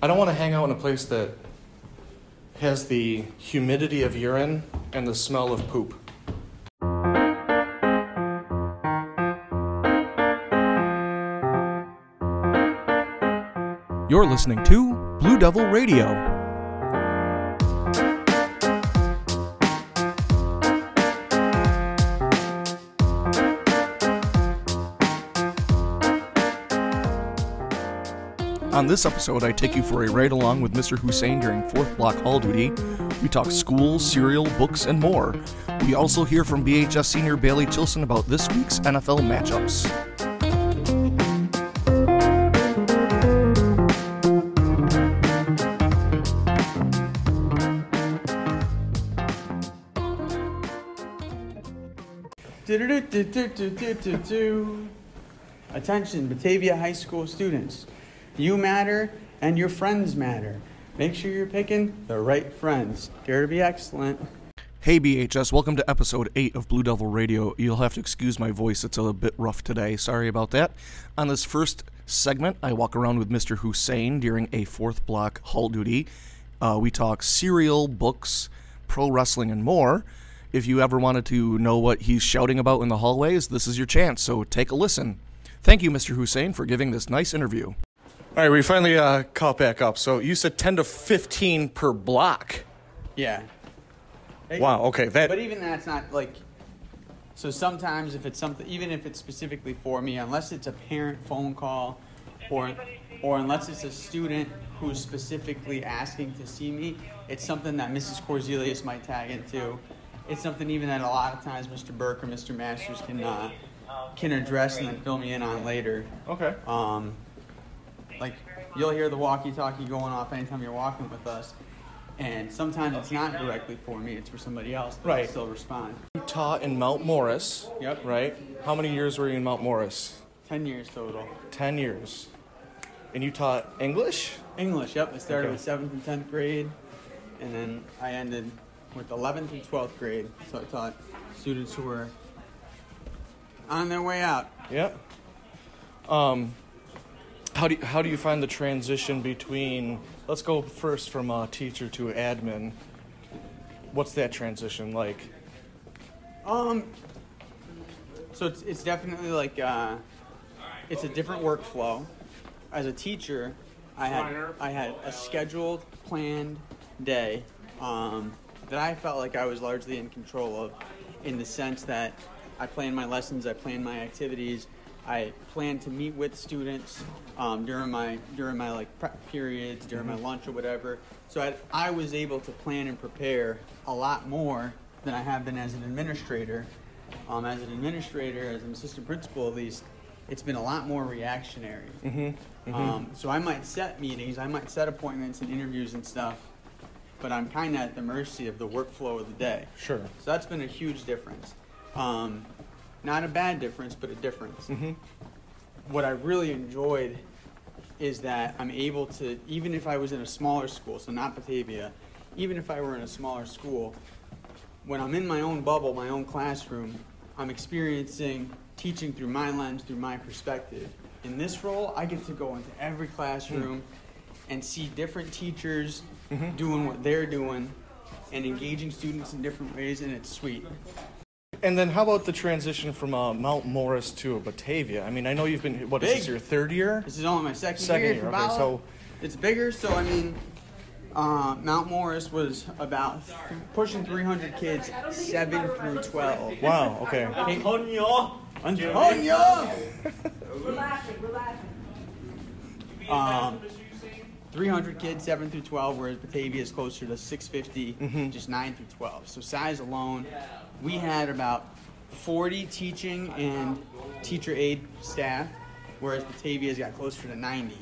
I don't want to hang out in a place that has the humidity of urine and the smell of poop. You're listening to Blue Devil Radio. On this episode, I take you for a ride along with Mr. Hussain during 4th Block Hall Duty. We talk school, cereal, books, and more. We also hear from BHS senior Bailey Chilson about this week's NFL matchups. Attention, Batavia High School students. You matter and your friends matter. Make sure you're picking the right friends. Dare to be excellent. Hey BHS, welcome to episode 8 of Blue Devil Radio. You'll have to excuse my voice, it's a bit rough today. Sorry about that. On this first segment, I walk around with Mr. Hussain during a fourth block hall duty. Uh, we talk cereal, books, pro wrestling, and more. If you ever wanted to know what he's shouting about in the hallways, this is your chance, so take a listen. Thank you, Mr. Hussain, for giving this nice interview. All right, we finally uh, caught back up. So you said 10 to 15 per block. Yeah. Hey, Wow, okay. That But even that's not like. So sometimes if it's something, even if it's specifically for me, unless it's a parent phone call, or or unless it's a student who's specifically asking to see me, it's something that Mrs. Corzelius might tag into. It's something even that a lot of times Mr. Burke or Mr. Masters can uh, can address and then fill me in on later. Okay. Um, like you'll hear the walkie-talkie going off anytime you're walking with us, and sometimes it's not directly for me; it's for somebody else. But Right. still respond. You taught in Mount Morris. Yep. Right? How many years were you in Mount Morris? Ten years total. 10 years. And you taught English? English. Yep. I started Okay. with seventh and tenth grade, and then I ended with eleventh and twelfth grade. So I taught students who were on their way out. Yep. Um, how do you, how do you find the transition between? Let's go first from a teacher to admin. What's that transition like? Um. So it's it's definitely like uh, it's a different workflow. As a teacher, I had I had a scheduled, planned day um, that I felt like I was largely in control of, in the sense that I planned my lessons, I planned my activities, I plan to meet with students um, during my during my like prep periods, during my lunch or whatever. So I, I was able to plan and prepare a lot more than I have been as an administrator. Um, as an administrator, as an assistant principal at least, it's been a lot more reactionary. Mm-hmm. Um, so I might set meetings, I might set appointments and interviews and stuff, but I'm kind of at the mercy of the workflow of the day. Sure. So that's been a huge difference. Um, not a bad difference, but a difference. Mm-hmm. What I really enjoyed is that I'm able to, even if I was in a smaller school, so not Batavia, even if I were in a smaller school, when I'm in my own bubble, my own classroom, I'm experiencing teaching through my lens, through my perspective. In this role, I get to go into every classroom and see different teachers doing what they're doing and engaging students in different ways, and it's sweet. And then how about the transition from uh, Mount Morris to Batavia? I mean, I know you've been what is Big. this your third year? This is only my second, Second year. year, at okay, Cavallo. so- it's bigger. So I mean, uh, Mount Morris was about th- pushing 300 kids, seven through 12. Wow. Okay. Antonio. Antonio. Um, 300 kids, 7 through 12, whereas Batavia is closer to 650, just 9 through 12. So size alone, we had about 40 teaching and teacher aid staff, whereas Batavia's got closer to 90.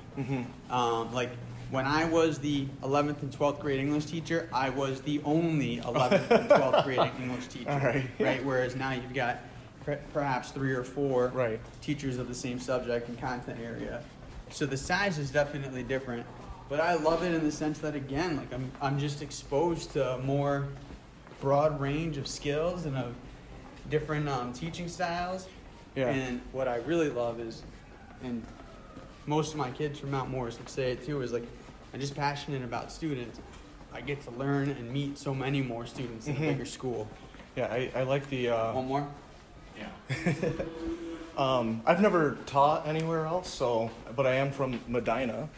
Um, like when I was the 11th and 12th grade English teacher, I was the only 11th and 12th grade English teacher. Right. Right. Whereas now you've got per- perhaps three or four Right. teachers of the same subject and content area. So the size is definitely different, but I love it in the sense that again, like I'm I'm just exposed to a more broad range of skills and of different um, teaching styles. Yeah. And what I really love is, and most of my kids from Mount Morris would say it too, is like I'm just passionate about students. I get to learn and meet so many more students in a bigger school. Yeah, I, I like the. Uh, One more. Yeah. um, I've never taught anywhere else, so but I am from Medina,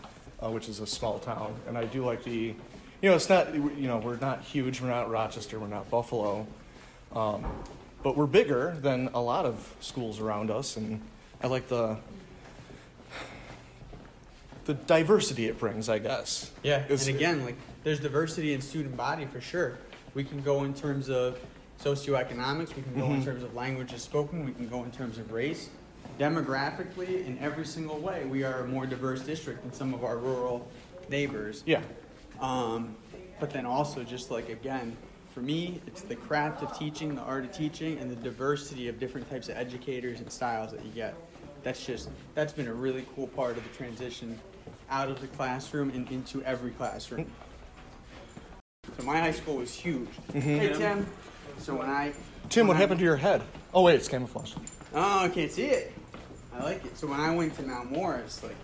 uh, which is a small town, and I do like the, you know, it's not, you know, we're not huge, we're not Rochester, we're not Buffalo, um, but we're bigger than a lot of schools around us, and I like the the diversity it brings, I guess. Yeah, It's- and again, like there's diversity in student body for sure. We can go in terms of socioeconomics. We can go in Mhm. terms of languages spoken. We can go in terms of race. Demographically, in every single way, we are a more diverse district than some of our rural neighbors. Yeah, Um, but then also, just like again, for me, it's the craft of teaching, the art of teaching, and the diversity of different types of educators and styles that you get. That's just that's been a really cool part of the transition out of the classroom and into every classroom. So my high school was huge. Hey Tim. So when I Tim, what I- happened to your head? Oh wait, it's camouflage. Oh, I can't see it. I like it. So when I went to Mount Morris, like,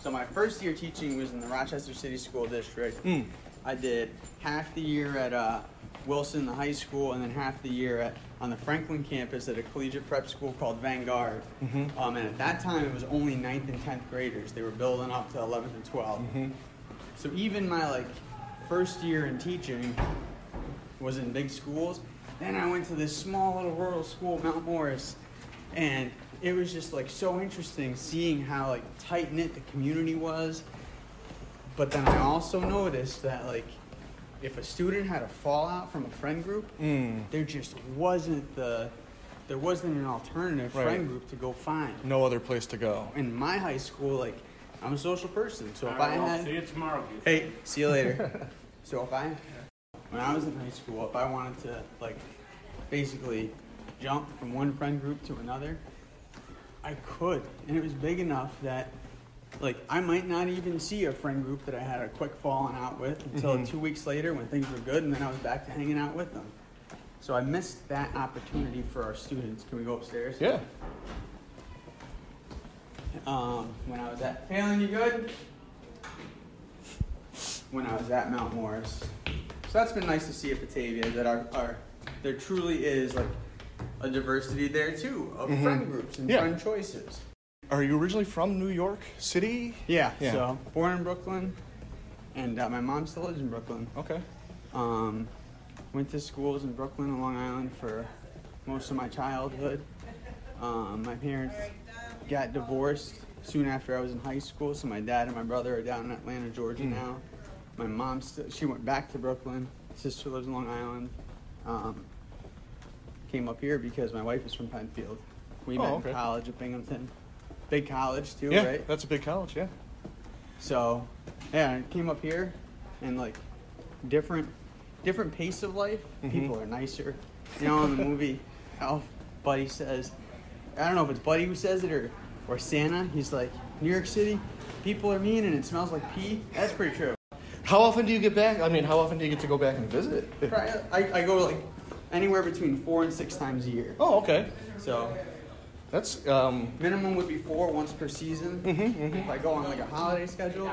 so my first year teaching was in the Rochester City School District. Mm. I did half the year at uh, Wilson, the high school, and then half the year at on the Franklin campus at a collegiate prep school called Vanguard. Um, and at that time, it was only 9th and 10th graders. They were building up to 11th and 12th. So even my like first year in teaching was in big schools. Then I went to this small little rural school, Mount Morris, and it was just like so interesting seeing how like tight knit the community was. But then I also noticed that like if a student had a fallout from a friend group, Mm. there just wasn't the there wasn't an alternative Right. friend group to go find. No other place to go. In my high school, like I'm a social person, so if I All right, well, had see you tomorrow. Keith. Hey, see you later. so if I, when I was in high school, if I wanted to like, basically, jump from one friend group to another, I could, and it was big enough that, like, I might not even see a friend group that I had a quick falling out with until Mhm. two weeks later when things were good, and then I was back to hanging out with them. So I missed that opportunity for our students. Can we go upstairs? Yeah. um, when I was at Failing You Good, when I was at Mount Morris. So that's been nice to see at Batavia that our, our there truly is like a diversity there too of Mhm. friend groups and Yeah. friend choices. Are you originally from New York City? Yeah, Yeah. So born in Brooklyn, and uh, my mom still lives in Brooklyn. Okay. Um, went to schools in Brooklyn and Long Island for most of my childhood. Um, my parents got divorced soon after I was in high school, so my dad and my brother are down in Atlanta, Georgia Mm. now. My mom still she went back to Brooklyn. Sister lives in Long Island. Um, came up here because my wife is from Penfield. We Oh, met okay. in college at Binghamton. Big college too, Yeah, right? that's a big college. Yeah. So, yeah, I came up here, and like different, different pace of life. Mhm. People are nicer. You know, in the movie, Elf, Buddy says, I don't know if it's Buddy who says it or or Santa. He's like, New York City, people are mean and it smells like pee. That's pretty true. How often do you get back? I mean, how often do you get to go back and visit? Probably- I, I go like anywhere between four and six times a year. Oh, okay. So That's um. minimum would be four once per season. Mhm, mhm. If I go on like a holiday schedule,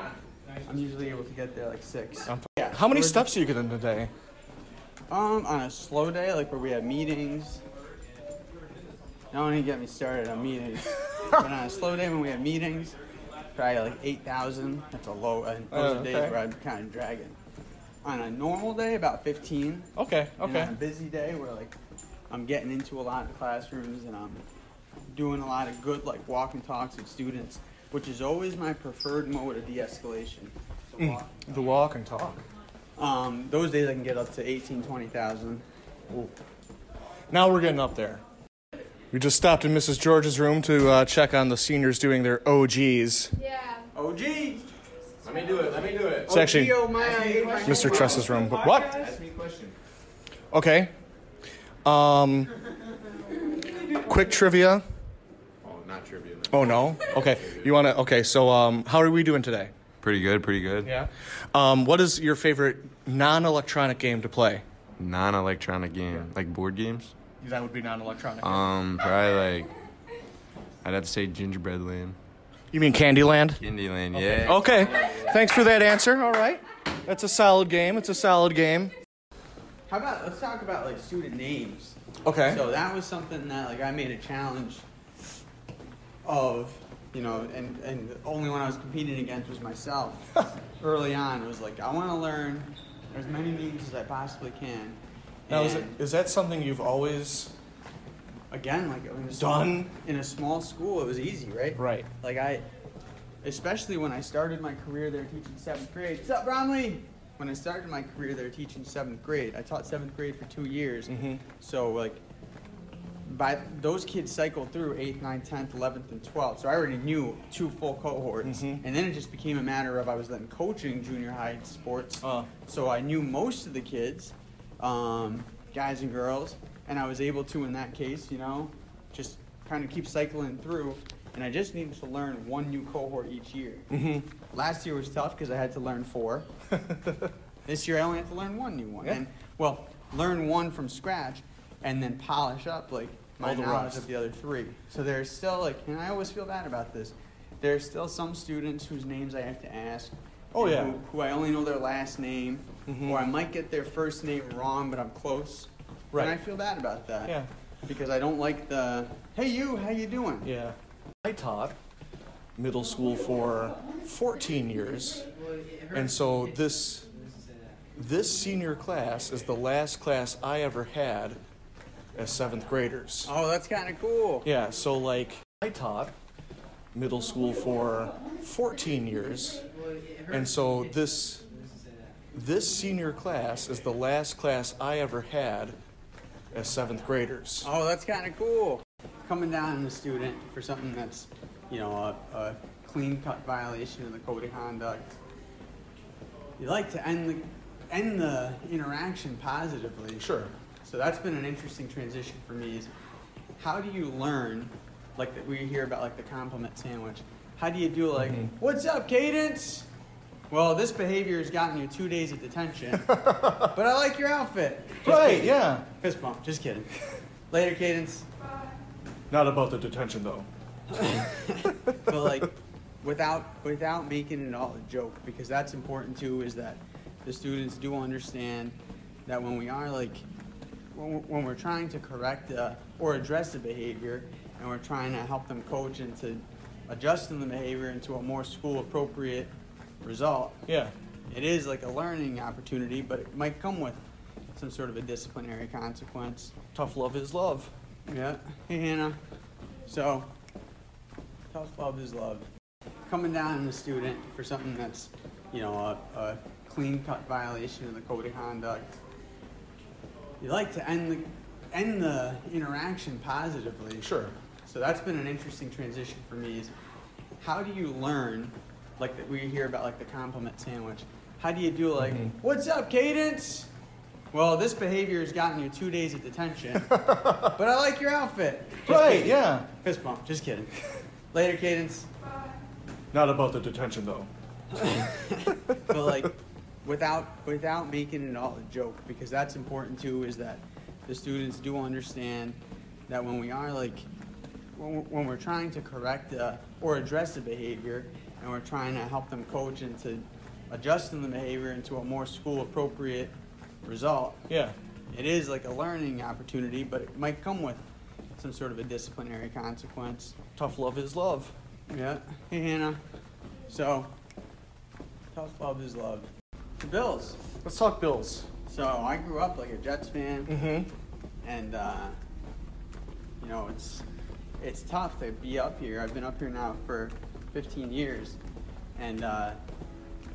I'm usually able to get there like six. Yeah. How many steps do you get in a day? Um, on a slow day, like where we have meetings. Don't even get me started on meetings. but on a slow day when we have meetings, probably like eight thousand. That's a low. And those Oh, are days okay. where I'm kind of dragging. On a normal day, about fifteen. Okay. And Okay. on a busy day, where like I'm getting into a lot of classrooms and I'm doing a lot of good like walk and talks with students, which is always my preferred mode of de-escalation. So walk. The walk and talk. Um, those days I can get up to 18, 20,000. Now we're getting up there. We just stopped in Mrs. George's room to uh, check on the seniors doing their OGs. Yeah. Gee. Let me do it. Let me do it. It's actually Oh, my, I my Mr. homework. Tress's room. But what? Ask me a question. Okay. Um. Quick trivia. Oh, not trivia. Oh no. Okay. You want to? Okay. So um, how are we doing today? Pretty good, pretty good. Yeah. Um, what is your favorite non-electronic game to play? Non-electronic game, like board games. That would be non-electronic. Um, probably like I'd have to say Gingerbread Lane. You mean Candyland? Candyland, yeah. Okay. Thanks for that answer. All right. That's a solid game. It's a solid game. How about let's talk about like student names. Okay. So that was something that like I made a challenge of, you know, and and the only one I was competing against was myself. Early on, it was like I want to learn as many names as I possibly can. Now, is, it, And is that something you've always again like in a small, done? in a small school? It was easy, right? Right. Like I, especially when I started my career there teaching seventh grade. What's up, Bromley? When I started my career there teaching seventh grade, I taught seventh grade for two years. Mhm. So like, by those kids cycled through eighth, 9th, tenth, eleventh, and twelfth. So I already knew two full cohorts, Mhm. and then it just became a matter of I was then coaching junior high sports. Uh. So I knew most of the kids, um, guys and girls, and I was able to, in that case, you know, just kind of keep cycling through. And I just needed to learn one new cohort each year. Mhm. Last year was tough because I had to learn four. this year I only have to learn one new one. Yeah. And well, learn one from scratch, and then polish up like my All the knowledge rest. of the other three. So there's still like, and I always feel bad about this. There's still some students whose names I have to ask. Oh, yeah. Who, who I only know their last name, Mhm. or I might get their first name wrong, but I'm close. Right. And I feel bad about that. Yeah. Because I don't like the, hey you, how you doing? Yeah. I taught middle school for 14 years. And so this this senior class is the last class I ever had as 7th graders. Oh, that's kind of cool. Yeah, so like I taught middle school for 14 years. And so this this senior class is the last class I ever had as 7th graders. Oh, that's kind of cool. Coming down on a student for something that's, you know, a, a clean cut violation of the code of conduct. You like to end the end the interaction positively. Sure. So that's been an interesting transition for me. Is how do you learn, like that we hear about like the compliment sandwich? How do you do like, Mhm. what's up, Cadence? Well, this behavior has gotten you two days of detention, but I like your outfit. Just Right, kidding. yeah. Fist bump. Just kidding. Later, Cadence. Not about the detention though. but like without without making it all a joke because that's important too is that the students do understand that when we are like when we're, when we're trying to correct uh, or address the behavior and we're trying to help them coach into adjusting the behavior into a more school appropriate result Yeah. it is like a learning opportunity but it might come with some sort of a disciplinary consequence Tough love is love. yeah. Hey, Hannah. So, tough love is love. Coming down on a student for something that's, you know, a, a clean cut violation of the code of conduct. You like to end the end the interaction positively. Sure. So that's been an interesting transition for me. Is how do you learn, like that we hear about like the compliment sandwich? How do you do like, Mhm. what's up, Cadence? Well, this behavior has gotten you two days of detention, but I like your outfit. Just Right, kidding. yeah. Fist bump. Just kidding. Later, Cadence. Not about the detention though. but like without without making it all a joke because that's important too is that the students do understand that when we are like when we're, when we're trying to correct uh, or address the behavior and we're trying to help them coach into adjusting the behavior into a more school appropriate result Yeah. it is like a learning opportunity but it might come with some sort of a disciplinary consequence Tough love is love. yeah. Hey, Hannah. So, tough love is love. The Bills. Let's talk Bills. So, I grew up like a Jets fan, Mm-hmm. and, uh, you know, it's it's tough to be up here. I've been up here now for 15 years, and uh,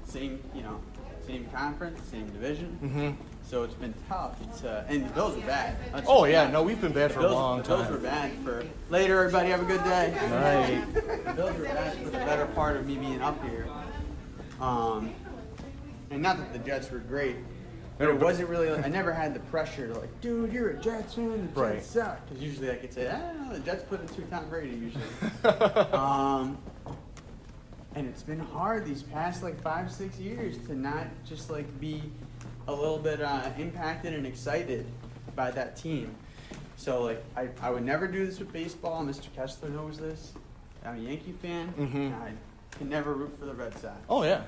same, you know, same conference, same division. Mm-hmm. So, it's been tough to, and the Bills are bad. Let's Oh yeah, honest. no, we've been bad for a long the Bills were bad for. Later, everybody, have a good day. Right. The Bills were bad for the better part of me being up here. Um, and not that the Jets were great, but it wasn't really. Like, I never had the pressure to like, dude, you're a Jets fan. The Jets Right. suck. Because usually I could say, ah, the Jets put in two Tom Brady usually. um, and it's been hard these past like five, six years to not just like be a little bit uh, impacted and excited by that team. So like I, I would never do this with baseball. Mr. Kessler knows this. I'm a Yankee fan. Mhm. and I can never root for the Red Sox. Oh yeah.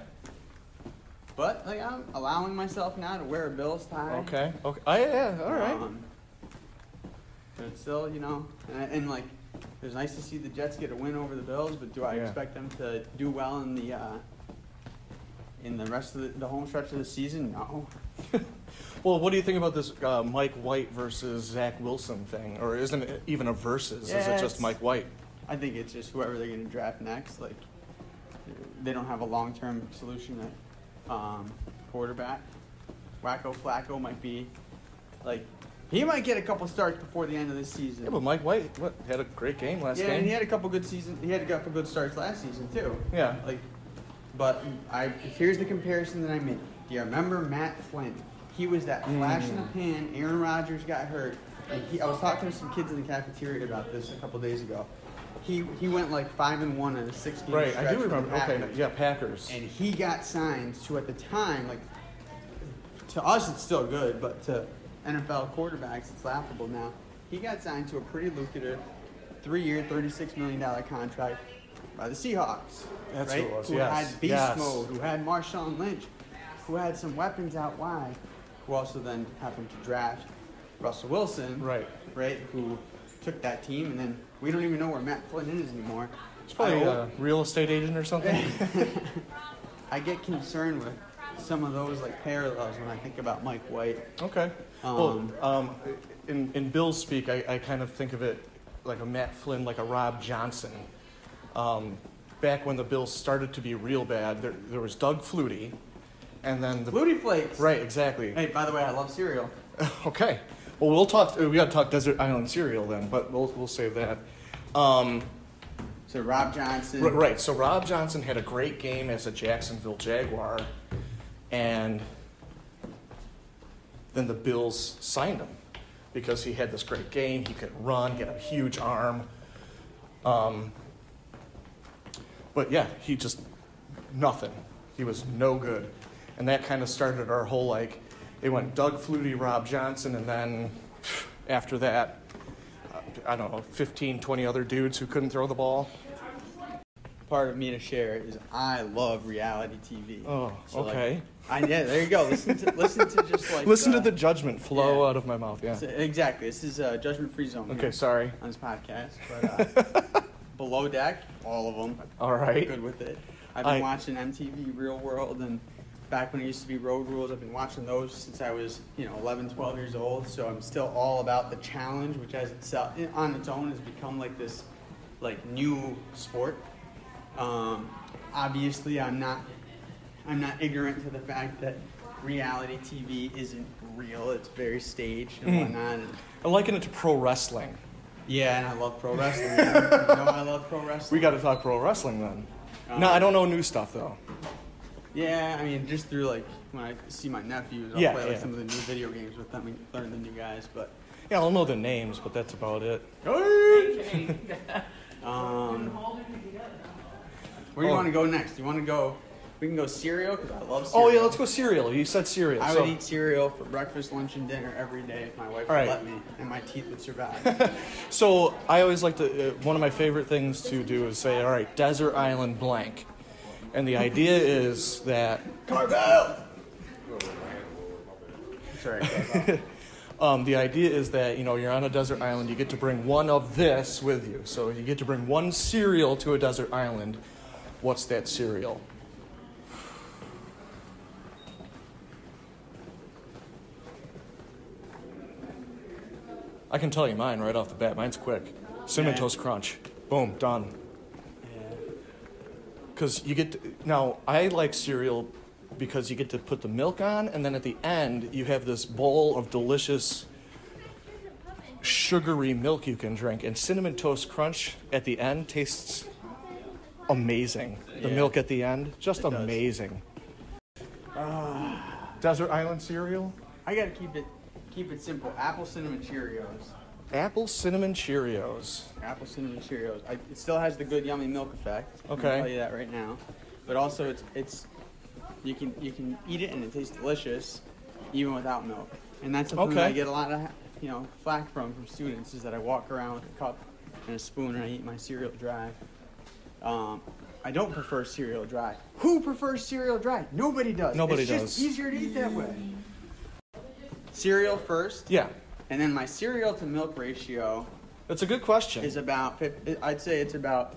But like I'm allowing myself now to wear a Bills tie. Okay. Okay. Oh, yeah. yeah, All right. Um, but still, you know, and, and like, it was nice to see the Jets get a win over the Bills. But do I Yeah. expect them to do well in the uh, in the rest of the, the home stretch of the season? No. Well, what do you think about this uh, Mike White versus Zach Wilson thing, or isn't it even a versus? Is it just Mike White? I think it's just whoever they're going to draft next. Like, they don't have a long term solution at um, quarterback. Wacko Flacco might be like he might get a couple starts before the end of this season. Yeah, but Mike White what, had a great game last yeah, game. and he had a couple good season. He had a couple good starts last season too. Yeah. Like, but I here's the comparison that I made. Do you remember Matt Flynn? He was that flash in the Mm. pan. Aaron Rodgers got hurt, and he, I was talking to some kids in the cafeteria about this a couple days ago. He he went like five and one in a six game right. I do remember. Okay, yeah, Packers. And he got signed to at the time like to us it's still good, but to NFL quarterbacks it's laughable now. He got signed to a pretty lucrative three-year, thirty-six million dollar contract by the Seahawks. That's right? who it was, Who yes, had beast yes. mode, who had Marshawn Lynch, who had some weapons out wide, who also then happened to draft Russell Wilson, Right. Right, who took that team, and then we don't even know where Matt Flynn is anymore. He's probably I a real estate agent or something. I get concerned with some of those like parallels when I think about Mike White. okay. Um, well, um, in in Bill's speak, I, I kind of think of it like a Matt Flynn, like a Rob Johnson. Um, back when the Bills started to be real bad, there, there was Doug Flutie, and then the Flutie Flakes. right, exactly. Hey, by the way, I love cereal. Okay. Well, we'll talk. We got to talk Desert Island cereal then, but we'll we'll save that. Um, So Rob Johnson. right. So Rob Johnson had a great game as a Jacksonville Jaguar, and then the Bills signed him because he had this great game. He could run, he had a huge arm. Um, but yeah, he just nothing. He was no good, and that kind of started our whole like. It went Doug Flutie, Rob Johnson, and then after that, uh, I don't know, 15, 20 other dudes who couldn't throw the ball. Part of me to share is I love reality TV. Oh, like, okay. I yeah, there you go. Listen to listen to just like Listen to uh, the judgment flow yeah. out of my mouth. Yeah. exactly. This is a judgment free zone. Okay, sorry. On this podcast, but uh, below deck, all of them. All right. Good with it. I've been I- watching MTV Real World and back when it used to be Road Rules. I've been watching those since I was, you know, 11, 12 years old. So I'm still all about the challenge, which has itself on its own has become like this, like new sport. Um, obviously, I'm not, I'm not ignorant to the fact that reality TV isn't real. It's very staged and Mm. whatnot. And, I liken it to pro wrestling. yeah, and I love pro wrestling. you know, I love pro wrestling. We got to talk pro wrestling then. Um, no, I don't know new stuff though. Yeah, I mean, just through like when I see my nephews, I'll Yeah, play like yeah. some of the new video games with them and learn the new guys. But Yeah, I'll know the names, but that's about it. um, where do you Oh. want to go next? You want to go? We can go cereal because I love cereal. Oh yeah, let's go cereal. You said cereal. I so- would eat cereal for breakfast, lunch, and dinner every day if my wife All right. would let me, and my teeth would survive. So I always like to. Uh, one of my favorite things to do is say, "All right, desert island blank," and the idea is that Carvel. Sorry. um, the idea is that you know you're on a desert island. You get to bring one of this with you. So you get to bring one cereal to a desert island. What's that cereal? I can tell you mine right off the bat. Mine's quick. Cinnamon Yeah. Toast Crunch. Boom, done. yeah. Because you get to, now, I like cereal because you get to put the milk on, and then at the end you have this bowl of delicious sugary milk you can drink. And cinnamon toast crunch at the end tastes amazing. The Yeah. milk at the end, just It amazing. Ah. Desert Island cereal, I gotta keep it keep it simple. Apple cinnamon Cheerios. apple cinnamon Cheerios. Apple cinnamon Cheerios. I, it still has the good yummy milk effect. I Okay. can tell you that right now. But also, it's it's you can you can eat it and it tastes delicious, even without milk. And that's something that I get a lot of you know flack from from students is that I walk around with a cup and a spoon and I eat my cereal dry. Um, I don't prefer cereal dry. Who prefers cereal dry? Nobody does. Nobody it's just easier to eat that way. Cereal first, Yeah, and then my cereal to milk ratio that's a good question. is about. fif- I'd say it's about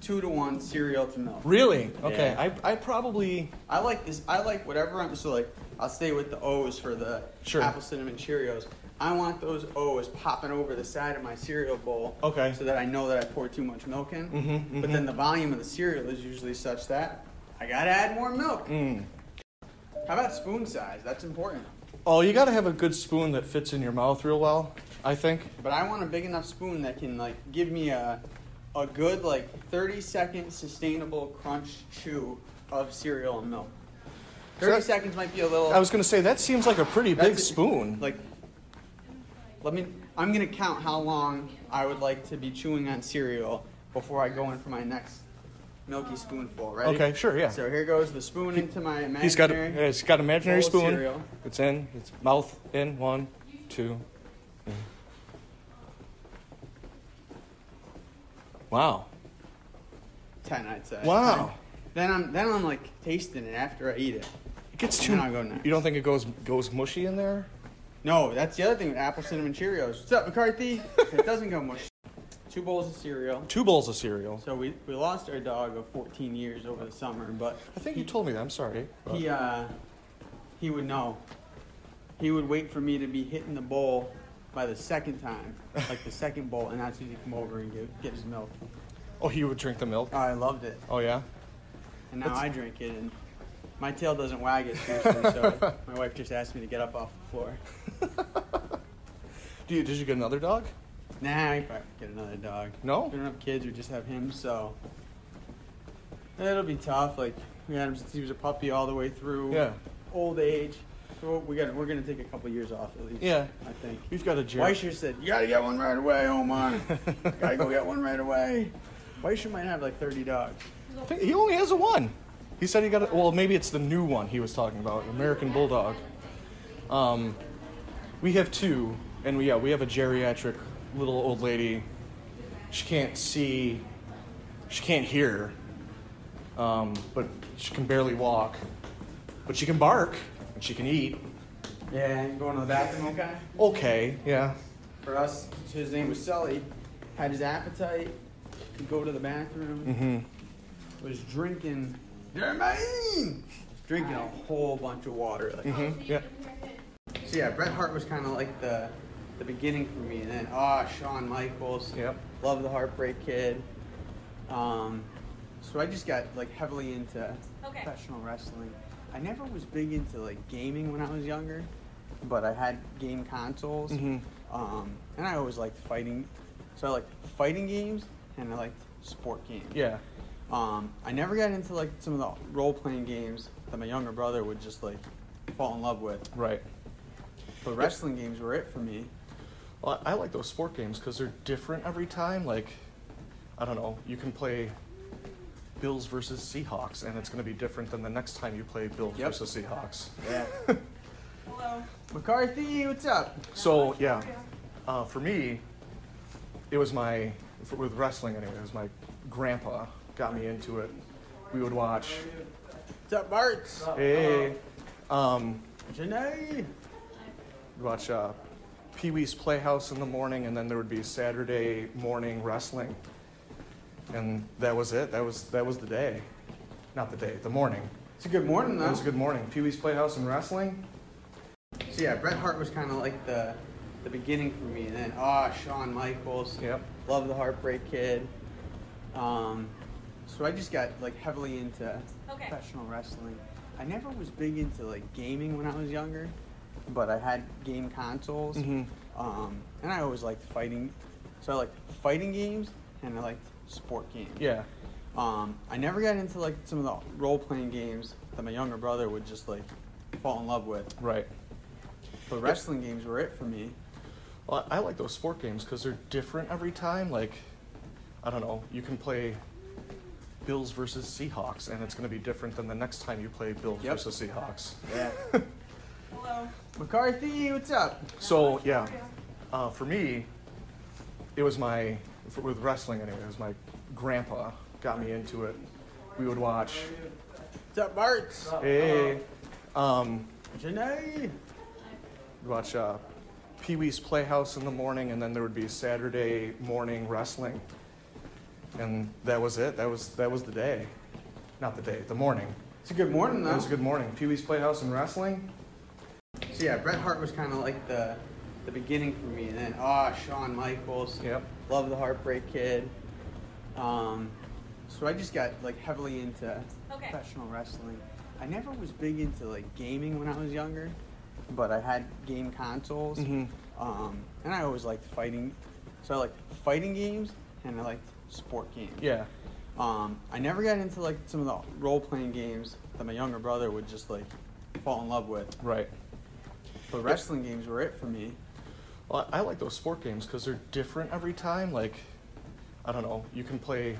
two to one cereal to milk. really? Okay, Yeah. I, I probably I like this. I like whatever I'm. So like, I'll stay with the O's for the Sure. apple cinnamon Cheerios. I want those O's popping over the side of my cereal bowl. Okay. So that I know that I poured too much milk in. Mhm, But then the volume of the cereal is usually such that I gotta add more milk. Mm. How about spoon size? That's important. Oh, you got to have a good spoon that fits in your mouth real well. I think. But I want a big enough spoon that can like give me a a good like 30 second sustainable crunch chew of cereal and milk. 30 that- seconds might be a little. I was gonna say that seems like a pretty big spoon. Like, let me. I'm gonna count how long I would like to be chewing on cereal before I go in for my next milky spoonful. Ready? Okay, sure, yeah. So here goes the spoon into my imaginary. He's got a, he's got an imaginary bowl of spoon. cereal. It's in. It's mouth in. One, two. Wow. ten, I'd say. Wow. Then I'm then I'm like tasting it after I eat it. It gets And too. then I'll go next. You don't think it goes goes mushy in there? No, that's the other thing with apple cinnamon Cheerios. What's up, McCarthy? it doesn't go mush. Two bowls of cereal. Two bowls of cereal. So we, we lost our dog of 14 years over the summer, but I think you told me that. I'm sorry. but- he uh, he would know. He would wait for me to be hitting the bowl by the second time, like the second bowl, and that's when he'd come over and get, get his milk. oh, he would drink the milk. Oh, I loved it, Oh yeah. and now That's- I drink it, and my tail doesn't wag as fiercely, so my wife just asked me to get up off the floor. Do you? Did you get another dog? Nah, I probably get another dog. No? We don't have kids, we just have him, so it'll be tough. Like we had him since he was a puppy all the way through Yeah. old age. So we got we're gonna take a couple years off at least. Yeah. I think. We've got a Jerry. Weisher said, You gotta get one right away, Omar. gotta go get one right away. Weisher might have like 30 dogs. He only has a one. He said he got a, well, maybe it's the new one he was talking about, American Bulldog. Um, we have two, and we, yeah, we have a geriatric little old lady. She can't see, she can't hear, um, but she can barely walk. But she can bark, and she can eat. Yeah, you going to the bathroom, okay? Okay, yeah. For us, his name was Sully. Had his appetite, could go to the bathroom, Mm-hmm. was drinking, Jermaine! Drinking a whole bunch of water. Like, Mm-hmm. Yeah. So yeah, Bret Hart was kind of like the the beginning for me, and then ah, Shawn Michaels. Yep. Love the Heartbreak Kid. Um, so I just got like heavily into Okay. professional wrestling. I never was big into like gaming when I was younger, but I had game consoles, Mhm. um, and I always liked fighting. So I liked fighting games, and I liked sport games. Yeah. Um, I never got into like some of the role playing games that my younger brother would just like fall in love with. Right. But wrestling games were it for me. Well, I I like those sport games because they're different every time. Like, I don't know, you can play Bills versus Seahawks, and it's going to be different than the next time you play Bills Yep. versus Seahawks. Yeah. Hello. McCarthy, what's up? So yeah, uh, for me, it was my for, with wrestling anyway. It was my grandpa got me into it. We would watch. What's up, Bart? Hey, um, Janae. we'd watch uh, Pee Wee's Playhouse in the morning, and then there would be Saturday morning wrestling, and that was it. That was that was the day, not the day, the morning. It's a good morning, That though. was a good morning. Pee Wee's Playhouse and wrestling. So yeah, Bret Hart was kind of like the the beginning for me, and then ah, Shawn Michaels. Yep. Love the Heartbreak Kid. Um, so I just got like heavily into Okay. professional wrestling. I never was big into like gaming when I was younger, but I had game consoles, Mhm. um, and I always liked fighting. So I liked fighting games, and I liked sport games. Yeah. Um, I never got into like some of the role playing games that my younger brother would just like fall in love with. Right. But wrestling games were it for me. Well, I like those sport games because they're different every time. Like, I don't know, you can play Bills versus Seahawks, and it's going to be different than the next time you play Bills Yep. versus Seahawks. Yeah. Hello. McCarthy, what's up? So yeah, uh, for me, it was my for, with wrestling anyway. It was my grandpa got me into it. We would watch. What's up, Bart? Hey, um, Janae. we'd watch uh, Pee Wee's Playhouse in the morning, and then there would be Saturday morning wrestling, and that was it. That was that was the day, not the day, the morning. It's a good morning, That though. was a good morning. Pee Wee's Playhouse and wrestling. So yeah, Bret Hart was kind of like the the beginning for me, and then oh, Shawn Michaels. Yep. Love the Heartbreak Kid. Um, so I just got like heavily into Okay. professional wrestling. I never was big into like gaming when I was younger, but I had game consoles, Mhm. um, and I always liked fighting. So I liked fighting games, and I liked sport games. Yeah. Um, I never got into like some of the role playing games that my younger brother would just like fall in love with. Right. But wrestling games were it for me. Well, I I like those sport games because they're different every time. Like, I don't know, you can play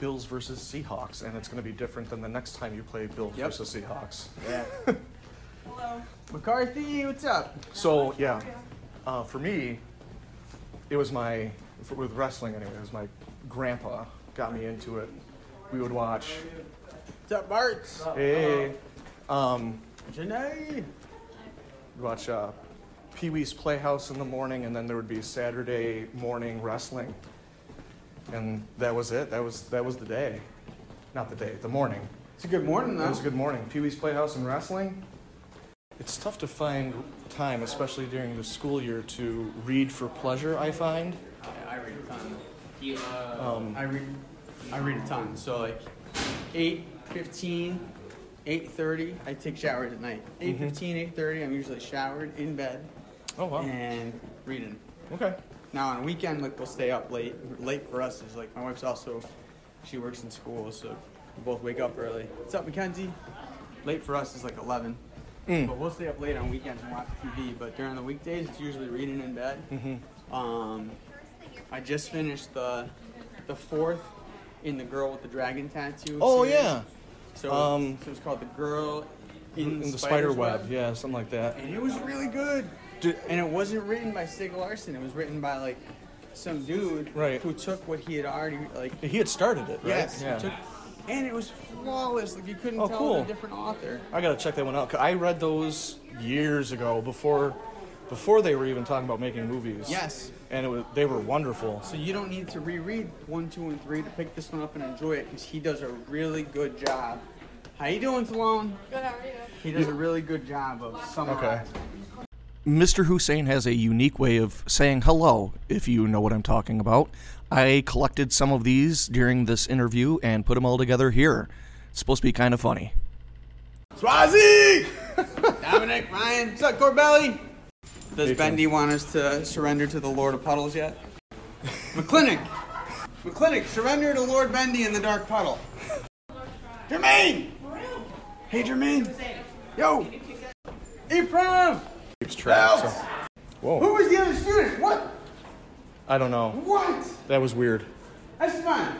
Bills versus Seahawks, and it's going to be different than the next time you play Bills Yep. versus Seahawks. Yeah. Hello. McCarthy, what's up? So yeah, uh, for me, it was my for, with wrestling anyway. It was my grandpa got me into it. We would watch. What's up, Bart? Hey, um, Janae. We'd watch uh, Pee Wee's Playhouse in the morning, and then there would be Saturday morning wrestling, and that was it. That was that was the day, not the day, the morning. It's a good morning, That though. was a good morning. Pee Wee's Playhouse and wrestling. It's tough to find time, especially during the school year, to read for pleasure. I find. I read a ton. Um, I read, I read a ton. So like, eight fifteen, eight thirty. I take showers at night. 8.15, 8.30, I'm usually showered in bed oh wow. and reading. Okay. Now on a weekend, like we'll stay up late. Late for us is like my wife's also, she works in school, so we both wake up early. What's up, Mackenzie? Late for us is like eleven. Mm. But we'll stay up late on weekends and watch TV. But during the weekdays, it's usually reading in bed. Mm-hmm. Um, I just finished the the fourth in the Girl with the Dragon Tattoo. Oh series. yeah. So, Um, so it's called the Girl in, In the spider web. Yeah, something like that. and it was really good. and it wasn't written by Stieg Larsson. It was written by like some dude Right. who took what he had already like. He had started it, right? Yes. Yeah. Took, and it was flawless. Like you couldn't Oh, tell cool. it was a different author. I gotta check that one out. I read those years ago before, before they were even talking about making movies. Yes. And it was they were wonderful. So you don't need to reread one, two, and three to pick this one up and enjoy it because he does a really good job. How you doing, Salone? Good, how are you? He does a really good job of summarizing. Mr. Hussain has a unique way of saying hello, if you know what I'm talking about. I collected some of these during this interview and put them all together here. It's supposed to be kind of funny. Swazi! Dominic, Ryan, what's up, Corbelli? Does Hey, Bendy want us to surrender to the Lord of Puddles yet? McClintock! McClintock, surrender to Lord Bendy in the Dark Puddle. Jermaine! Hey, Jermaine! Yo! Ephraim! Keeps track. So. Who was the other student? What? I don't know. What? That was weird. That's fine.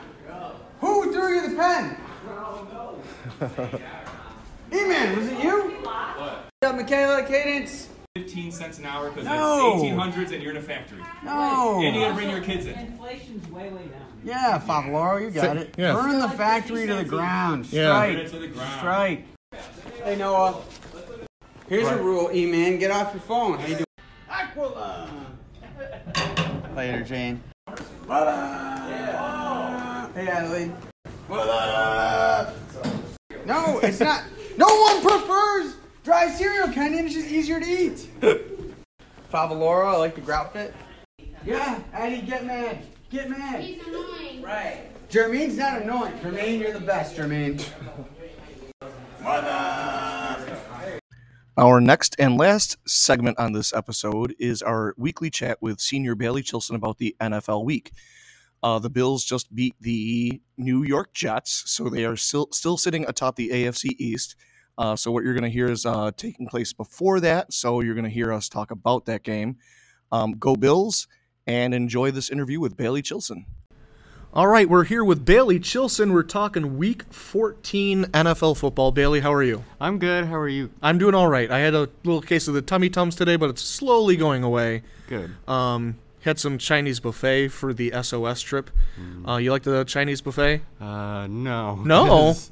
Who threw you the pen? E-Man, was it you? What? What's up, Michaela, Cadence? 15 cents an hour because No. it's 1800s and you're in a factory. No! And you gotta bring your kids in. Inflation's way, way down. Yeah, Favaloro, you got it. yeah. Burn the factory to the ground. Yeah. Burn it Strike. to the ground. Strike. Hey, Noah. Here's a rule, E-Man. Get off your phone. How you doing? Aquila. Later, Jane. What up? Hey, Adelaide. What up? No, it's not. No one prefers dry cereal, Kenny. It's just easier to eat. Favaloro, I like the grout fit. Yeah, Addie, get mad. Get mad. He's annoying. Right. Jermaine's not annoying. Jermaine, you're the best, Jermaine. Our next and last segment on this episode is our weekly chat with senior Bailey Chilson about the NFL week. Uh, the Bills just beat the New York Jets, so they are still still sitting atop the AFC East. Uh, so what you're going to hear is uh, taking place before that. So you're going to hear us talk about that game. Um, go Bills, and enjoy this interview with Bailey Chilson. All right, we're here with Bailey Chilson. We're talking Week 14 NFL football. Bailey, how are you? I'm good. How are you? I'm doing all right. I had a little case of the tummy tums today, but it's slowly going away. Good. Um, had some Chinese buffet for the SOS trip. Uh, you like the Chinese buffet? Uh, no. No?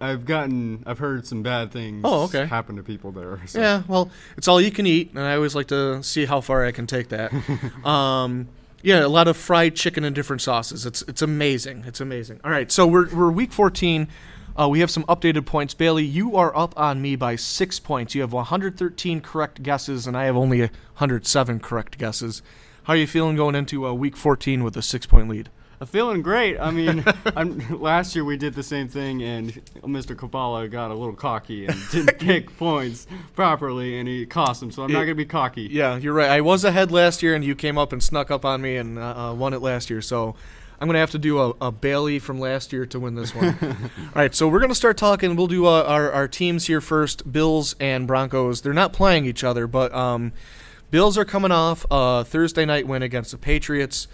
I've gotten, I've heard some bad things. Oh, okay. Happen to people there. So. Yeah, well, it's all you can eat, and I always like to see how far I can take that. um, yeah, a lot of fried chicken and different sauces. It's it's amazing. It's amazing. All right, so we're we're week 14. Uh, we have some updated points. Bailey, you are up on me by six points. You have 113 correct guesses, and I have only 107 correct guesses. How are you feeling going into uh, week 14 with a six point lead? I'm feeling great. I mean, I'm, last year we did the same thing, and Mr. Kabbalah got a little cocky and didn't pick points properly, and he cost him. So I'm not gonna be cocky. Yeah, you're right. I was ahead last year, and you came up and snuck up on me and uh, uh, won it last year. So I'm gonna have to do a, a Bailey from last year to win this one. All right, so we're gonna start talking. We'll do uh, our our teams here first. Bills and Broncos. They're not playing each other, but um, Bills are coming off a Thursday night win against the Patriots.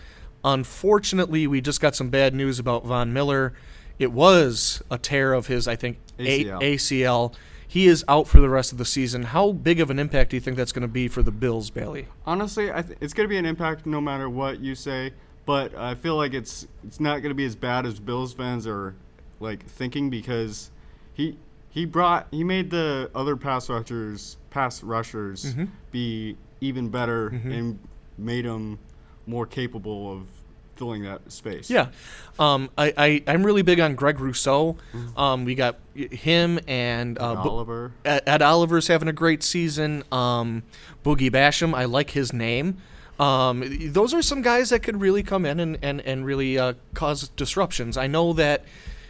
Unfortunately, we just got some bad news about Von Miller. It was a tear of his, I think, A- ACL. ACL. He is out for the rest of the season. How big of an impact do you think that's going to be for the Bills, Bailey? Honestly, I th- it's gonna be an impact no matter what you say. But I feel like it's it's not gonna be as bad as Bills fans are like thinking because he he brought he made the other pass rushers pass rushers Mm-hmm. be even better and made them more capable of filling that space. Yeah, um, I, I I'm really big on Greg Rousseau. Um, we got him and uh, Bo- Oliver. Ed, Ed Oliver's having a great season. Um, Boogie Basham, I like his name. Um, those are some guys that could really come in and, and, and really uh, cause disruptions. I know that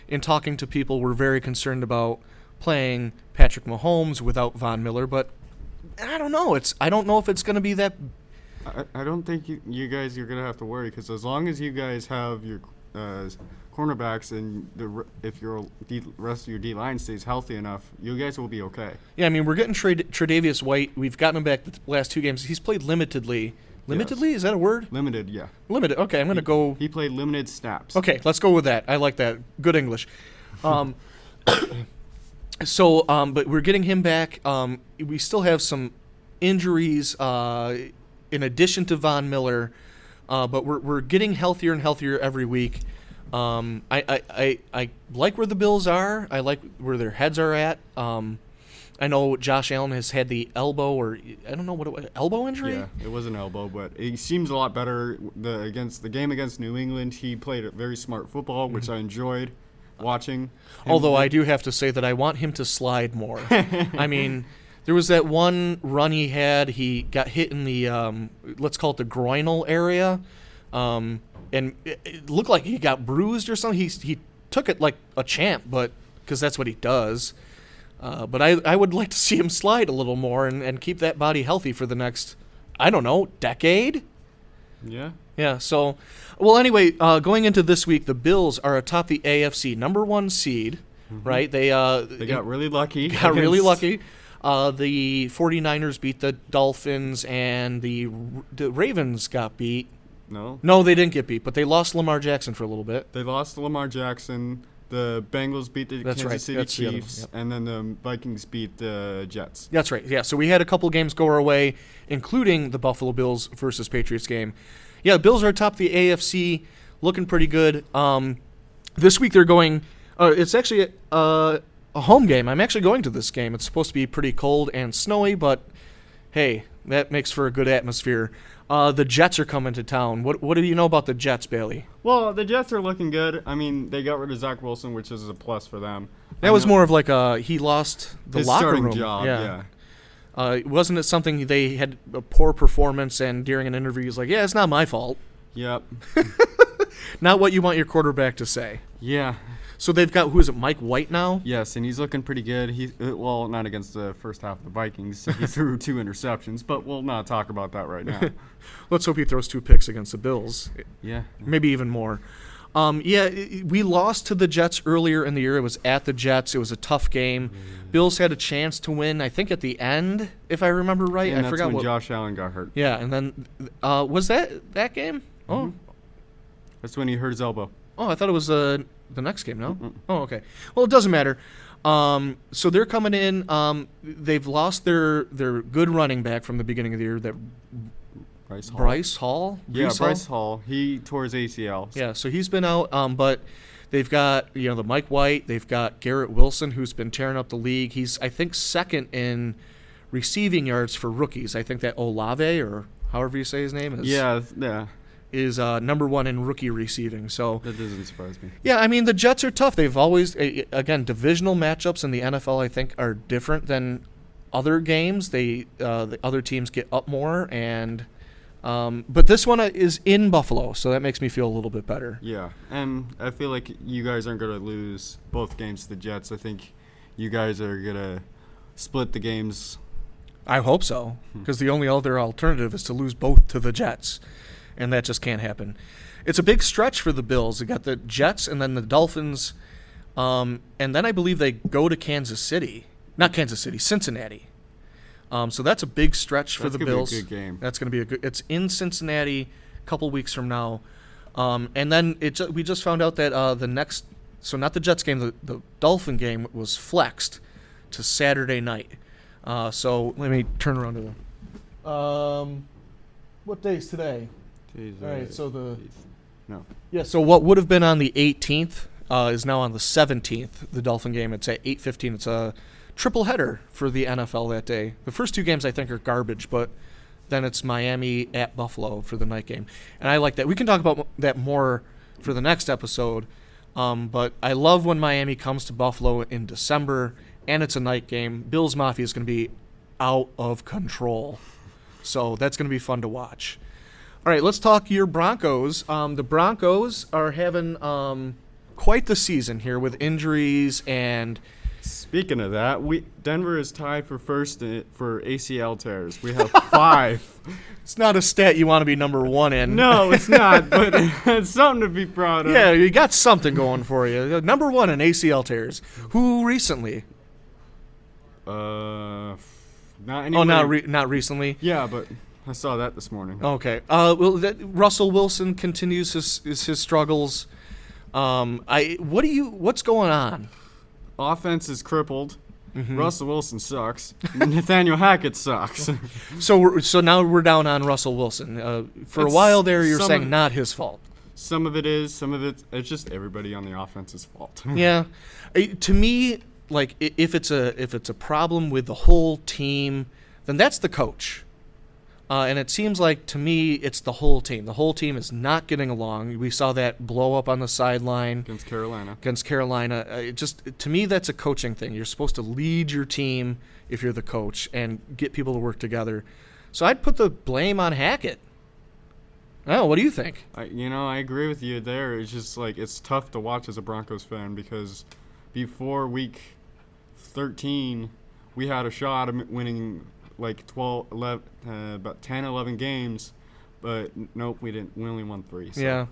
in talking to people, we're very concerned about playing Patrick Mahomes without Von Miller, but I don't know. It's I don't know if it's going to be that. I, I don't think you, you guys are gonna have to worry because as long as you guys have your uh, cornerbacks and the if your D, rest of your D line stays healthy enough, you guys will be okay. Yeah, I mean we're getting Trad- Tre'Davious White. We've gotten him back the last two games. He's played limitedly. Limitedly is that a word? Limited, yeah. Limited. Okay, I'm going to go. He played limited snaps. Okay, let's go with that. I like that. Good English. Um, so, um, but we're getting him back. Um, we still have some injuries uh, in addition to Von Miller, uh, but we're, we're getting healthier and healthier every week. Um, I, I, I, I like where the Bills are. I like where their heads are at. Um, I know Josh Allen has had the elbow or I don't know what it was, elbow injury. Yeah, it was an elbow, but he seems a lot better. The against the game against New England, he played a very smart football, which I enjoyed watching. Although play. I do have to say that I want him to slide more. I mean, there was that one run he had. He got hit in the um, let's call it the groinal area, um, and it, it looked like he got bruised or something. He he took it like a champ, but because that's what he does. Uh, but I, I would like to see him slide a little more and, and keep that body healthy for the next, I don't know, decade. yeah, Yeah. So, well, anyway, uh, going into this week, the Bills are atop the AFC, number one seed, right? They uh, they got really lucky. got really lucky. Uh, the 49ers beat the Dolphins, and the, the Ravens got beat. No, No, they didn't get beat, but they lost Lamar Jackson for a little bit. they lost Lamar Jackson. The Bengals beat the That's Kansas right, City that's the Chiefs, yep. and then the Vikings beat the Jets. That's right. Yeah. So we had a couple games go our way, including the Buffalo Bills versus Patriots game. Yeah, Bills are atop the AFC, looking pretty good. Um, this week they're going. Uh, it's actually uh, a home game. I'm actually going to this game. It's supposed to be pretty cold and snowy, but hey, that makes for a good atmosphere. Uh, the Jets are coming to town. What What do you know about the Jets, Bailey? Well, the Jets are looking good. I mean, they got rid of Zach Wilson, which is a plus for them. That I was know- more of like a he lost the his locker room. job. Yeah. Uh, wasn't it something they had a poor performance and during an interview he's like, yeah, it's not my fault. Yep. Not what you want your quarterback to say. Yeah. So they've got who is it, Mike White now? Yes, and he's looking pretty good. He uh, well, not against the first half of the Vikings. He threw two interceptions, but we'll not talk about that right now. Let's hope he throws two picks against the Bills, yeah. maybe even more. Um, yeah, we lost to the Jets earlier in the year. It was at the Jets. It was a tough game. Bills had a chance to win. I think at the end, if I remember right. And I that's forgot when what. Josh Allen got hurt. yeah, and then uh, was that that game? Oh, That's when he hurt his elbow. Oh, I thought it was uh, the next game. No. Oh, okay. Well, it doesn't matter. Um, so they're coming in. Um, they've lost their their good running back from the beginning of the year. That Bryce Hall. Bryce Hall. Yeah, Breece Bryce Hall. He tore his ACL. Yeah, so he's been out, um, but they've got you know the Mike White, they've got Garrett Wilson, who's been tearing up the league. He's I think second in receiving yards for rookies. I think that Olave or however you say his name is Yeah, yeah. Is uh, number one in rookie receiving. So That doesn't surprise me. yeah, I mean the Jets are tough. They've always again divisional matchups in the NFL. I think are different than other games. They uh, the other teams get up more and. Um, but this one uh, is in Buffalo, so that makes me feel a little bit better. Yeah, and I feel like you guys aren't going to lose both games to the Jets. I think you guys are going to split the games. I hope so, because the only other alternative is to lose both to the Jets, and that just can't happen. It's a big stretch for the Bills. They got the Jets and then the Dolphins, um, and then I believe they go to Kansas City, not Kansas City, Cincinnati. Um, so that's a big stretch for That's the gonna be a Bills. good game. That's going to be a good. It's in Cincinnati, a couple weeks from now, um, and then it. We just found out that uh, the next, so not the Jets game, the, the Dolphin game was flexed to Saturday night. Uh, so let me turn around to them. Um, what day is today? Jeez, All right, so the no. yeah, so what would have been on the 18th uh, is now on the 17th. The Dolphin game. It's at 8:15. It's a triple header for the NFL that day. The first two games I think are garbage, but then it's Miami at Buffalo for the night game, and I like that. We can talk about that more for the next episode. Um, but I love when Miami comes to Buffalo in December, and it's a night game. Bills Mafia is going to be out of control, so that's going to be fun to watch. All right, let's talk your Broncos. Um, the Broncos are having um, quite the season here with injuries and Speaking of that, we Denver is tied for first i- for ACL tears. We have five. it's not a stat you want to be number one in. no, it's not, but it's something to be proud of. Yeah, you got something going for you. Number one in ACL tears. Who recently? Uh, not Oh, not re- not recently. yeah, but I saw that this morning. Okay. Uh, well, that, Russell Wilson continues his his, his struggles. Um, I what do you what's going on? Offense is crippled. Mm-hmm. Russell Wilson sucks. Nathaniel Hackett sucks. So we're, so now we're down on Russell Wilson. Uh, for a while there, you're saying not his fault. some of it is, some of it it's just everybody on the offense's fault. yeah. To me, like if it's a if it's a problem with the whole team, then that's the coach. Uh, and it seems like to me it's the whole team. The whole team is not getting along. We saw that blow up on the sideline Against Carolina. against Carolina. Uh, it just to me that's a coaching thing. You're supposed to lead your team if you're the coach and get people to work together. So I'd put the blame on Hackett. Oh, what do you think? I, you know, I agree with you there. It's just like it's tough to watch as a Broncos fan because before week 13, we had a shot of winning like 12, 11, uh, about 10, 11 games, but nope, we didn't. We only won three. So. Yeah.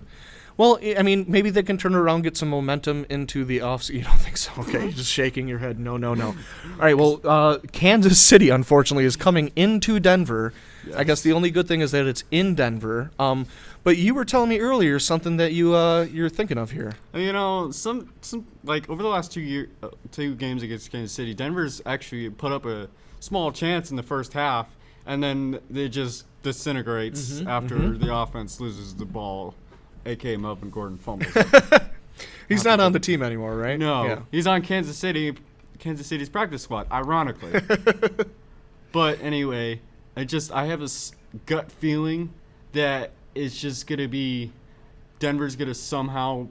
Well, I mean, maybe they can turn around, get some momentum into the off. You don't think so? Okay, just shaking your head. No, no, no. All right. Well, uh, Kansas City, unfortunately, is coming into Denver. I guess the only good thing is that it's in Denver. Um, but you were telling me earlier something that you uh, you're thinking of here. Uh, You know, some some like over the last two year uh, two games against Kansas City, Denver's actually put up a small chance in the first half, and then it just disintegrates mm-hmm. Mm-hmm. after the offense loses the ball, aka Melvin Gordon fumbles. He's not on the team anymore, right? no, Yeah. he's on Kansas City, Kansas City's practice squad, ironically. but anyway, I just I have this gut feeling that it's just gonna be Denver's gonna somehow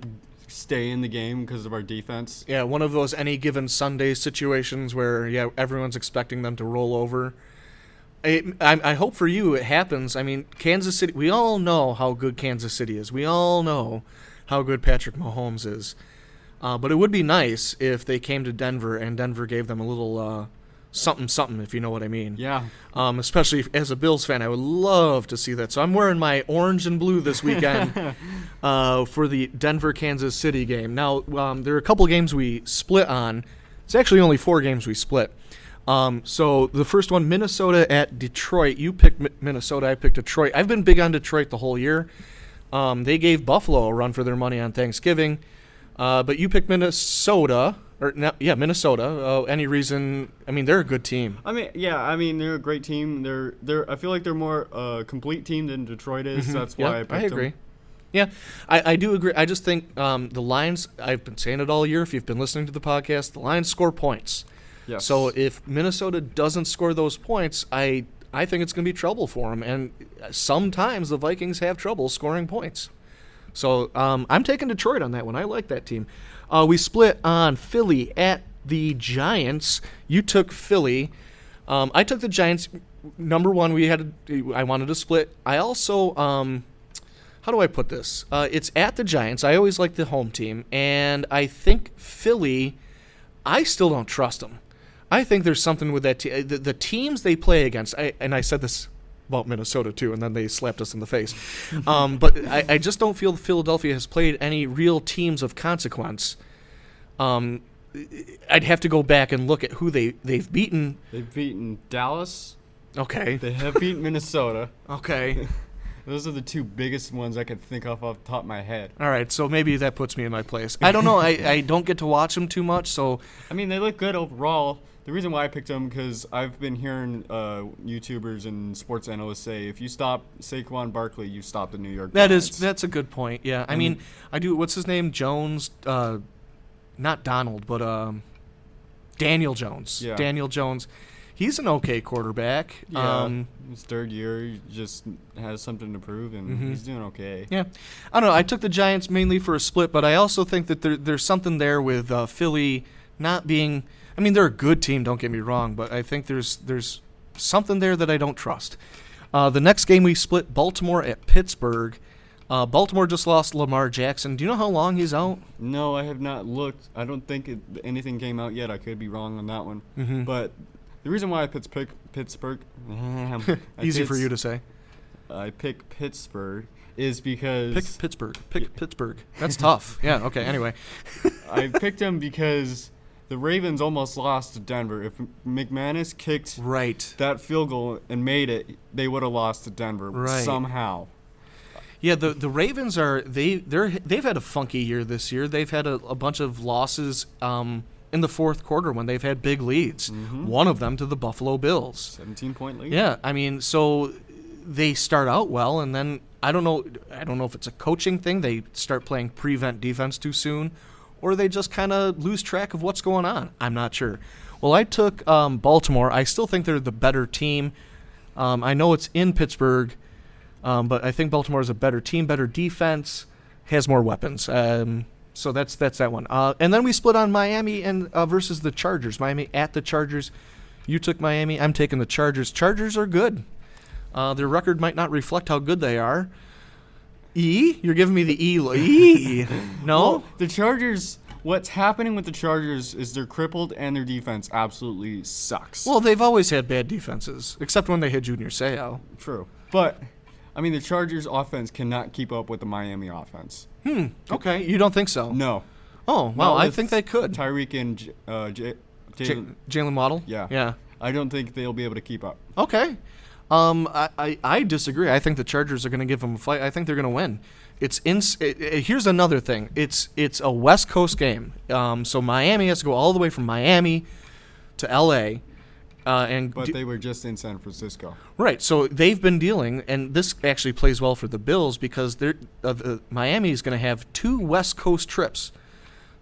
stay in the game because of our defense. Yeah, one of those any given Sunday situations where yeah everyone's expecting them to roll over. I, I, I hope for you it happens. I mean, Kansas City. We all know how good Kansas City is. We all know how good Patrick Mahomes is. Uh, but it would be nice if they came to Denver and Denver gave them a little uh, something something, if you know what I mean. Yeah, Um, especially if, as a Bills fan, I would love to see that. So I'm wearing my orange and blue this weekend uh, for the Denver Kansas City game. Now um, there are a couple games we split on. It's actually only four games we split. Um, so the first one, Minnesota at Detroit. You picked Mi- Minnesota. I picked Detroit. I've been big on Detroit the whole year. Um, they gave Buffalo a run for their money on Thanksgiving. Uh, but you picked Minnesota, or no, yeah, Minnesota. Uh, any reason? I mean, they're a good team. I mean, yeah, I mean they're a great team. They're they're. I feel like they're more uh, complete team than Detroit is. That's why Mm-hmm. yeah, I picked I agree. them. Yeah, I, I do agree. I just think um, the Lions. I've been saying it all year. If you've been listening to the podcast, the Lions score points. Yes. So if Minnesota doesn't score those points, I I think it's going to be trouble for them. And sometimes the Vikings have trouble scoring points. So um, I'm taking Detroit on that one. I like that team. Uh, we split on Philly at the Giants. You took Philly. Um, I took the Giants. Number one, we had. I wanted to split. I also. Um, how do I put this? Uh, it's at the Giants. I always like the home team, and I think Philly. I still don't trust them. I think there's something with that. The, the teams they play against, I, and I said this about Minnesota too, and then they slapped us in the face. um, but I, I just don't feel Philadelphia has played any real teams of consequence. Um, I'd have to go back and look at who they they've beaten. They've beaten Dallas. Okay, They have beaten Minnesota. okay, Those are the two biggest ones I could think of off the top of my head. all right. So maybe that puts me in my place. I don't know. I, I don't get to watch them too much, so I mean, they look good overall. The reason why I picked them because I've been hearing uh, YouTubers and sports analysts say if you stop Saquon Barkley, you stop the New York. That is Giants. that's a good point. Yeah, I mean, I do. What's his name? Jones. Uh, not Donald, but um, Daniel Jones. Yeah. Daniel Jones. He's an okay quarterback. Yeah, Um, his third year, he just has something to prove, and Mhm. he's doing okay. yeah, I don't know. I took the Giants mainly for a split, but I also think that there, there's something there with uh, Philly not being. I mean, they're a good team. Don't get me wrong, but I think there's there's something there that I don't trust. Uh, the next game we split Baltimore at Pittsburgh. Uh, Baltimore just lost Lamar Jackson. Do you know how long he's out? No, I have not looked. I don't think it, anything came out yet. I could be wrong on that one. Mhm. But the reason why I picked Pittsburgh, Pittsburgh I Easy for you to say. I pick Pittsburgh is because Pick Pittsburgh. Pick Pittsburgh. That's tough. Yeah. Okay. Anyway. I picked him because the Ravens almost lost to Denver. If McManus kicked Right. that field goal and made it, they would have lost to Denver Right. somehow. Yeah. The the Ravens are they they're they've had a funky year this year. They've had a, a bunch of losses um, in the fourth quarter when they've had big leads. One of them to the Buffalo Bills. 17 point lead. Yeah. I mean, so they start out well, and then I don't know. I don't know if it's a coaching thing. They start playing prevent defense too soon, or they just kind of lose track of what's going on. I'm not sure. Well, I took um, Baltimore. I still think they're the better team. Um, I know it's in Pittsburgh, um, but I think Baltimore is a better team, better defense, has more weapons. Um, so that's that's that one. Uh, and then we split on Miami and uh, versus the Chargers. Miami at the Chargers. You took Miami. I'm taking the Chargers. Chargers are good. Uh, their record might not reflect how good they are. E, you're giving me the E. E. No. Well, the Chargers. What's happening with the Chargers is they're crippled and their defense absolutely sucks. Well, they've always had bad defenses, except when they had Junior Seau. true. But I mean, the Chargers offense cannot keep up with the Miami offense. Hmm. Okay, you don't think so? No. Oh, well, I think they could. Tyreek and J- uh, J-. Jaylen Waddle. Yeah. Yeah. I don't think they'll be able to keep up. Okay. Um, I, I, I disagree. I think the Chargers are going to give them a fight. I think they're going to win. It's in. It, it- here's another thing. It's it's a West Coast game. Um, so Miami has to go all the way from Miami to L.A. Uh, and But they were just in San Francisco. Right. So they've been dealing, and this actually plays well for the Bills because they're uh, the, Miami is going to have two West Coast trips,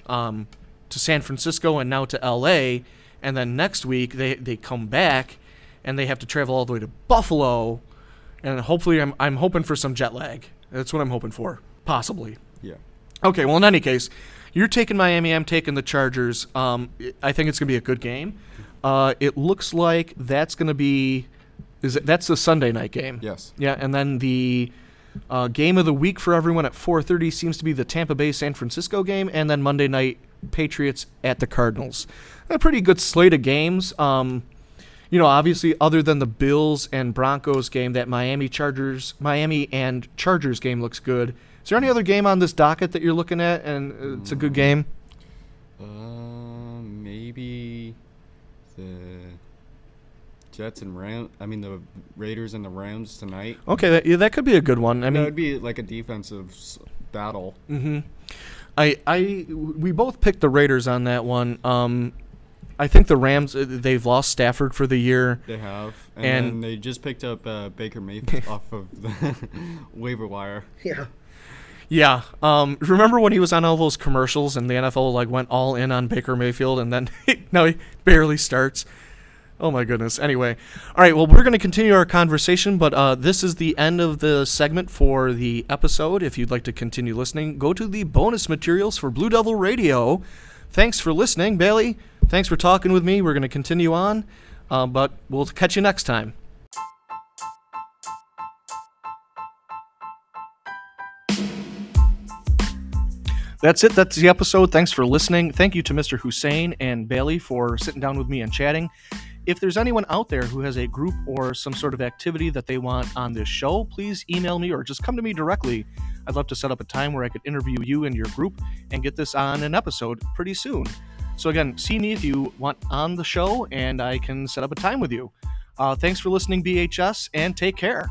um, to San Francisco and now to L.A. And then next week they they come back, and they have to travel all the way to Buffalo, and hopefully I'm I'm hoping for some jet lag. That's what I'm hoping for, possibly. Yeah. Okay, well, in any case, you're taking Miami. I'm taking the Chargers. Um, I think it's going to be a good game. Uh, it looks like that's going to be is it, that's the Sunday night game. Yes. Yeah, and then the uh, game of the week for everyone at 4:30 seems to be the Tampa Bay San Francisco game, and then Monday night Patriots at the Cardinals. A pretty good slate of games. Um, you know, obviously, other than the Bills and Broncos game, that Miami Chargers, Miami and Chargers game looks good. Is there any other game on this docket that you're looking at, and it's a good game? Uh, maybe the Jets and Rams. I mean the Raiders and the Rams tonight. Okay, that, yeah, that could be a good one. I I mean, that would be like a defensive battle. hmm I, I, we both picked the Raiders on that one. Um, I think the Rams uh, they've lost Stafford for the year. They have, and, And- then they just picked up uh, Baker Mayfield off of the waiver wire. Yeah. Um, remember when he was on all those commercials and the NFL like went all in on Baker Mayfield and then now he barely starts. Oh my goodness. Anyway, all right. Well, we're going to continue our conversation, but uh, this is the end of the segment for the episode. If you'd like to continue listening, go to the bonus materials for Blue Devil Radio. Thanks for listening, Bailey. Thanks for talking with me. We're going to continue on, uh, but we'll catch you next time. That's it. That's the episode. Thanks for listening. Thank you to Mr. Hussain and Bailey for sitting down with me and chatting. If there's anyone out there who has a group or some sort of activity that they want on this show, please email me or just come to me directly. I'd love to set up a time where I could interview you and your group and get this on an episode pretty soon. So, again, see me if you want on the show and I can set up a time with you. Uh, thanks for listening, BHS, and take care.